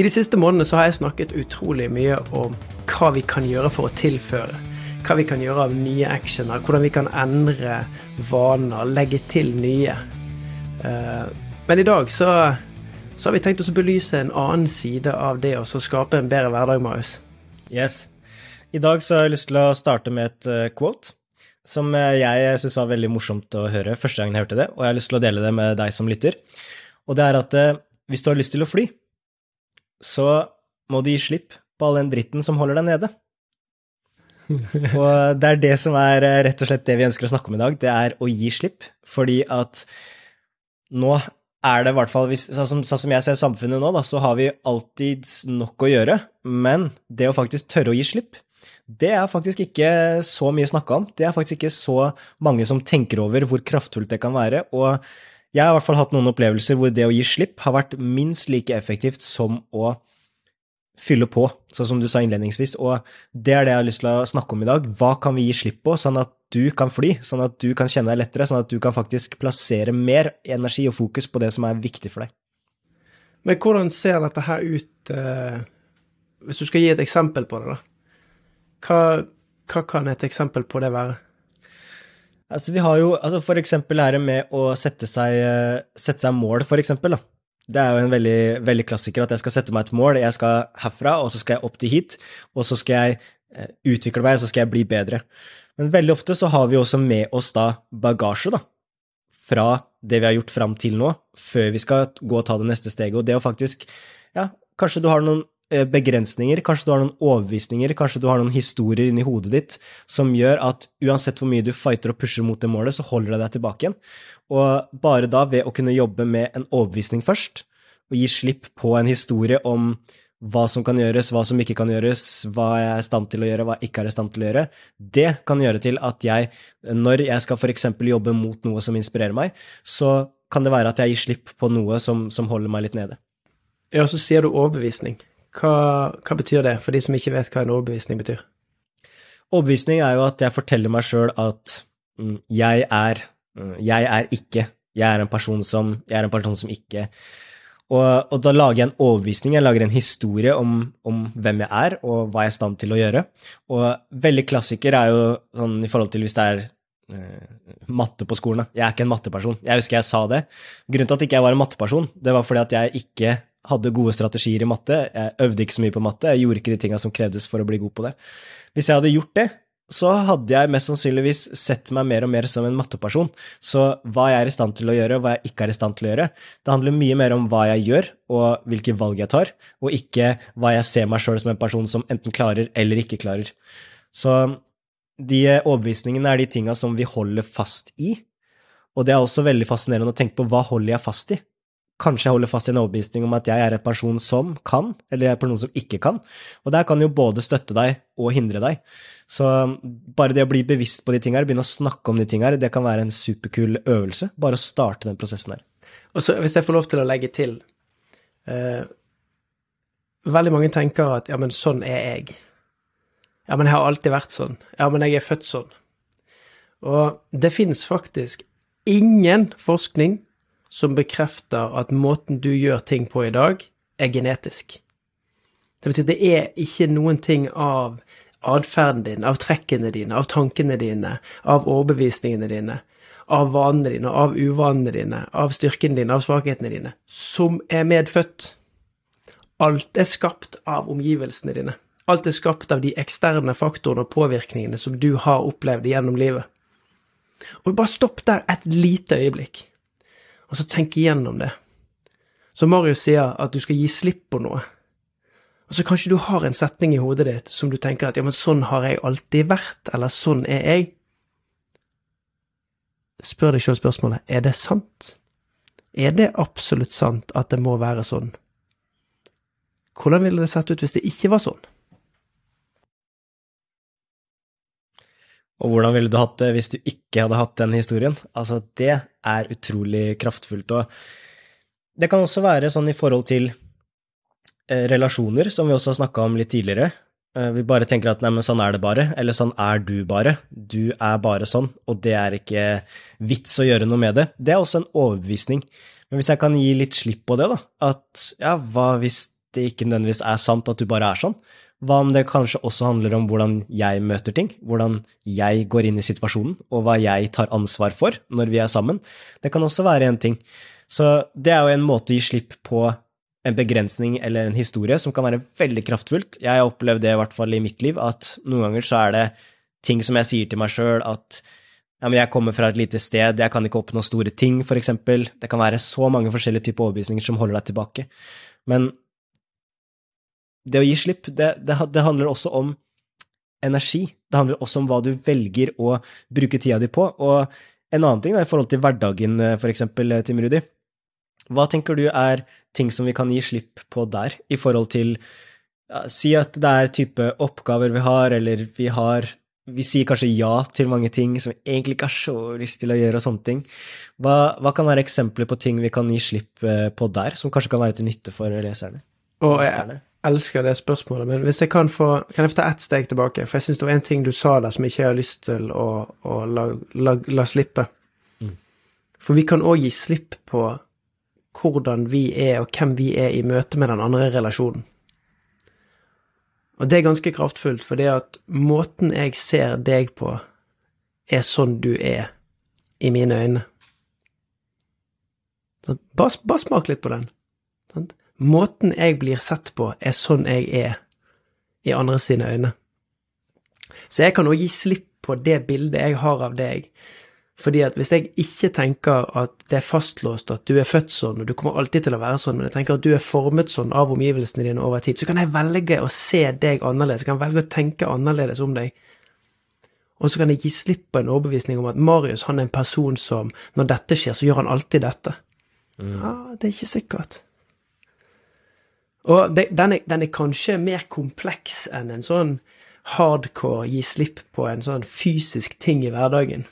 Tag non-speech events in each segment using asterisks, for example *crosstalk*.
I de siste månedene så har jeg snakket utrolig mye om hva vi kan gjøre for å tilføre. Hva vi kan gjøre av nye actioner, hvordan vi kan endre vaner, legge til nye. Eh, men i dag så, så har vi tenkt oss å belyse en annen side av det å skape en bedre hverdag, Marius. Yes. I dag så har jeg lyst til å starte med et uh, quote som jeg syns var veldig morsomt å høre første gang jeg hørte det, og jeg har lyst til å dele det med deg som lytter. Og det er at hvis du har lyst til å fly, så må du gi slipp på all den dritten som holder deg nede. og det er det som er eh, rett og slett det vi ønsker å snakke om i dag, det er å gi slipp. Fordi at nå er det i hvert fall, sånn sånn som jeg ser samfunnet nå, da, så har vi alltid nok å gjøre. Men det å faktisk tørre å gi slipp, det er faktisk ikke så mye snakka om. Det er faktisk ikke så mange som tenker over hvor kraftfullt det kan være. Og jeg har i hvert fall hatt noen opplevelser hvor det å gi slipp har vært minst like effektivt som å fylle på, sånn som du sa innledningsvis. Og det er det jeg har lyst til å snakke om i dag. Hva kan vi gi slipp på, sånn at du kan fly, sånn at du kan kjenne deg lettere, sånn at du kan faktisk plassere mer energi og fokus på det som er viktig for deg. Men hvordan ser dette her ut, eh, hvis du skal gi et eksempel på det, da? Hva, hva kan et eksempel på det være? Altså, vi har jo altså for eksempel her med å sette seg, eh, sette seg mål, for eksempel, da. Det er jo en veldig, veldig, klassiker at jeg skal sette meg et mål. Jeg skal herfra, og så skal jeg opp til hit, og så skal jeg eh, utvikle meg, og så skal jeg bli bedre. Men veldig ofte så har vi også med oss da bagasje, da. Fra det vi har gjort fram til nå, før vi skal gå og ta det neste steget. Og det å faktisk Ja, kanskje du har noen begrensninger, kanskje du har noen overbevisninger, kanskje du har noen historier inni hodet ditt som gjør at uansett hvor mye du fighter og pusher mot det målet, så holder det deg tilbake igjen. Og bare da, ved å kunne jobbe med en overbevisning først, og gi slipp på en historie om hva som kan gjøres, hva som ikke kan gjøres, hva jeg er i stand til å gjøre, hva jeg ikke er i stand til å gjøre, det kan gjøre til at jeg, når jeg skal f.eks. jobbe mot noe som inspirerer meg, så kan det være at jeg gir slipp på noe som, som holder meg litt nede. Ja, så sier du overbevisning. Hva, hva, betyr det, for de som ikke vet hva en overbevisning betyr? Overbevisning er jo at jeg forteller meg sjøl at mm, jeg er mm, Jeg er ikke. Jeg er en person som Jeg er en person som ikke og, og, da lager jeg en overbevisning, jeg lager en historie om, om, hvem jeg er, og hva jeg er i stand til å gjøre. Og veldig klassiker er jo sånn i forhold til hvis det er uh, matte på skolen. Jeg er ikke en matteperson. Jeg husker jeg sa det. Grunnen til at jeg ikke var en matteperson, det var fordi at jeg ikke hadde gode strategier i matte. Jeg øvde ikke så mye på matte, jeg gjorde ikke de tinga som krevdes for å bli god på det. Hvis jeg hadde gjort det, så hadde jeg mest sannsynligvis sett meg mer og mer som en matteperson. Så hva jeg er i stand til å gjøre, og hva jeg ikke er i stand til å gjøre, det handler mye mer om hva jeg gjør, og hvilke valg jeg tar, og ikke hva jeg ser meg sjøl som en person som enten klarer eller ikke klarer. Så de overbevisningene er de tinga som vi holder fast i, og det er også veldig fascinerende å tenke på hva holder jeg fast i? Kanskje jeg holder fast i en overbevisning om at jeg er en person som kan, eller jeg er en person som ikke kan. Og der kan jo både støtte deg og hindre deg. Så bare det å bli bevisst på de tingene, begynne å snakke om de tingene, det kan være en superkul øvelse. Bare å starte den prosessen her. Og så hvis jeg får lov til å legge til eh, Veldig mange tenker at ja, men sånn er jeg. Ja, men jeg har alltid vært sånn. Ja, men jeg er født sånn. Og det fins faktisk ingen forskning som bekrefter at måten du gjør ting på i dag, er genetisk. Det betyr at det er ikke noen ting av atferden din, av trekkene dine, av tankene dine, av overbevisningene dine, av vanene dine, av uvanene dine, av styrkene dine, av svakhetene dine, som er medfødt. Alt er skapt av omgivelsene dine. Alt er skapt av de eksterne faktorene og påvirkningene som du har opplevd gjennom livet. Og bare stopp der et lite øyeblikk og så tenk igjennom det. Så Marius sier at du skal gi slipp på noe. Og så kanskje du har en setning i hodet ditt som du tenker at ja, men sånn har jeg alltid vært, eller sånn er jeg. Spør deg sjøl spørsmålet er det sant? Er det absolutt sant at det må være sånn? Hvordan ville det sett ut hvis det ikke var sånn? Og hvordan ville du hatt det hvis du ikke hadde hatt den historien? Altså, det er utrolig kraftfullt. Og det kan også være sånn i forhold til eh, relasjoner, som vi også har snakka om litt tidligere. Eh, vi bare tenker at nei, men sånn er det bare, eller sånn er du bare. Du er bare sånn, og det er ikke vits å gjøre noe med det. Det er også en overbevisning. Men hvis jeg kan gi litt slipp på det, da, at ja, hva hvis det ikke nødvendigvis er sant at du bare er sånn? Hva om det kanskje også handler om hvordan jeg møter ting, hvordan jeg går inn i situasjonen, og hva jeg tar ansvar for når vi er sammen? Det kan også være en ting. Så det er jo en måte å gi slipp på en begrensning eller en historie som kan være veldig kraftfullt. Jeg har opplevd det i hvert fall i mitt liv, at noen ganger så er det ting som jeg sier til meg sjøl, at ja, men jeg kommer fra et lite sted, jeg kan ikke oppnå store ting, for eksempel. Det kan være så mange forskjellige typer overbevisninger som holder deg tilbake. Men det å gi slipp, det, det, det, handler også om energi. Det handler også om hva du velger å bruke tida di på. Og en annen ting da, i forhold til hverdagen, for eksempel, Tim Rudi. Hva tenker du er ting som vi kan gi slipp på der, i forhold til ja, Si at det er type oppgaver vi har, eller vi har vi sier kanskje ja til mange ting som vi egentlig ikke har så lyst til å gjøre, og sånne ting. Hva, hva, kan være eksempler på ting vi kan gi slipp eh, på der, som kanskje kan være til nytte for leserne? Og jeg elsker det spørsmålet, men hvis jeg kan få Kan jeg få ta ett steg tilbake? For jeg syns det var en ting du sa der som jeg ikke har lyst til å, å la, la, la, slippe. Mm. For vi kan òg gi slipp på hvordan vi er, og hvem vi er i møte med den andre relasjonen. Og det er ganske kraftfullt, for det at måten jeg ser deg på, er sånn du er i mine øyne. Bare, bare smak litt på den. Måten jeg blir sett på, er sånn jeg er i andre sine øyne. Så jeg kan òg gi slipp på det bildet jeg har av deg, fordi at hvis jeg ikke tenker at det er fastlåst, at du er født sånn, og du kommer alltid til å være sånn, men jeg tenker at du er formet sånn av omgivelsene dine over tid, så kan jeg velge å se deg annerledes, jeg kan velge å tenke annerledes om deg. Og så kan jeg gi slipp på en overbevisning om at Marius han er en person som, når dette skjer, så gjør han alltid dette. Mm. Ja, det er ikke sikkert. Og det, den, er, den er kanskje mer kompleks enn en sånn hardcore gi slipp på en sånn fysisk ting i hverdagen.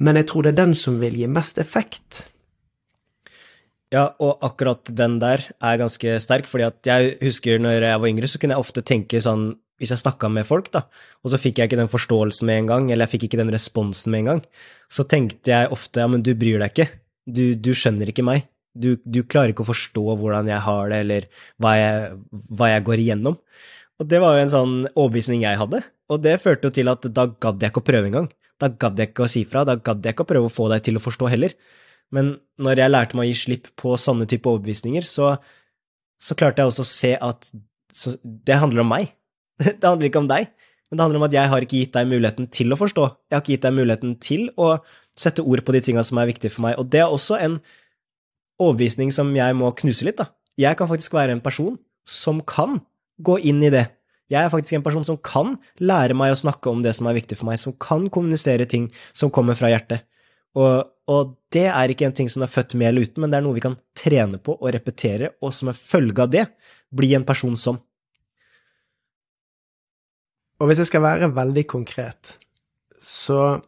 Men jeg tror det er den som vil gi mest effekt. Ja, og akkurat den der er ganske sterk, fordi at jeg husker når jeg var yngre, så kunne jeg ofte tenke sånn hvis jeg snakka med folk, da, og så fikk jeg ikke den forståelsen med en gang, eller jeg fikk ikke den responsen med en gang, så tenkte jeg ofte ja, men du bryr deg ikke, du, du skjønner ikke meg, du, du, klarer ikke å forstå hvordan jeg har det, eller hva jeg, hva jeg går igjennom. Og det var jo en sånn overbevisning jeg hadde, og det førte jo til at da gadd jeg ikke å prøve engang. Da gadd jeg ikke å si fra, da gadd jeg ikke å prøve å få deg til å forstå heller. Men når jeg lærte meg å gi slipp på sånne type overbevisninger, så, så klarte jeg også å se at det handler om meg. *laughs* Det handler ikke om deg, men det handler om at jeg har ikke gitt deg muligheten til å forstå. Jeg har ikke gitt deg muligheten til å sette ord på de tinga som er viktige for meg. Og det er også en overbevisning som jeg må knuse litt, da. Jeg kan faktisk være en person som kan gå inn i det jeg er faktisk en person som kan lære meg å snakke om det som er viktig for meg, som kan kommunisere ting som kommer fra hjertet. Og, og det er ikke en ting som er født med eller uten, men det er noe vi kan trene på og repetere, og som en følge av det bli en person som. Og hvis jeg skal være veldig konkret, så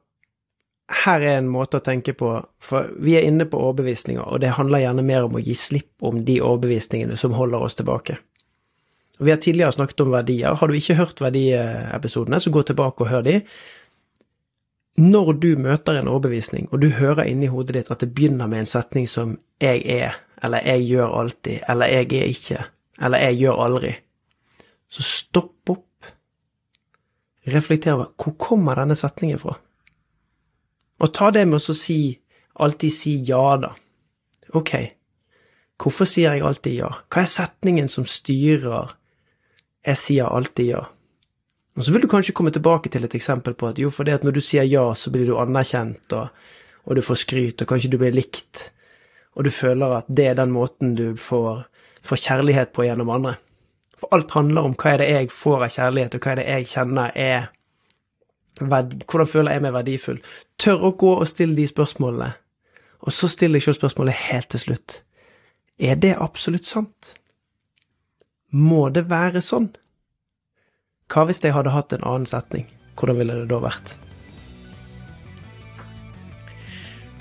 her er en måte å tenke på, for vi er inne på overbevisninger, og det handler gjerne mer om å gi slipp om de overbevisningene som holder oss tilbake. Vi har tidligere snakket om verdier. Har du ikke hørt verdiepisodene, så gå tilbake og hør de. Når du møter en overbevisning, og du hører inni hodet ditt at det begynner med en setning som 'jeg er', eller 'jeg gjør alltid', eller 'jeg er ikke', eller 'jeg gjør aldri', så stopp opp. Reflekter over hvor kommer denne setningen fra? Og ta det med å si alltid si ja, da. Ok, hvorfor sier jeg alltid ja? Hva er setningen som styrer jeg sier alltid ja. Og så vil du kanskje komme tilbake til et eksempel på at jo, for det at når du sier ja, så blir du anerkjent, og, og du får skryt, og kanskje du blir likt, og du føler at det er den måten du får, får kjærlighet på gjennom andre. For alt handler om hva er det jeg får av kjærlighet, og hva er det jeg kjenner er Hvordan føler jeg meg verdifull? Tør å gå og stille de spørsmålene. Og så stiller jeg selv spørsmålet helt til slutt. Er det absolutt sant? Må det være sånn? Hva hvis jeg hadde hatt en annen setning? Hvordan ville det da vært?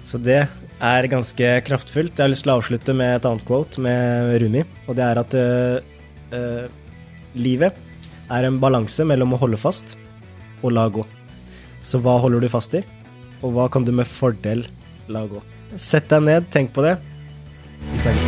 Så det er ganske kraftfullt. Jeg har lyst til å avslutte med et annet quote med Rumi, og det er at uh, uh, livet er en balanse mellom å holde fast og la gå. Så hva holder du fast i, og hva kan du med fordel la gå? Sett deg ned, tenk på det. Vi snakkes.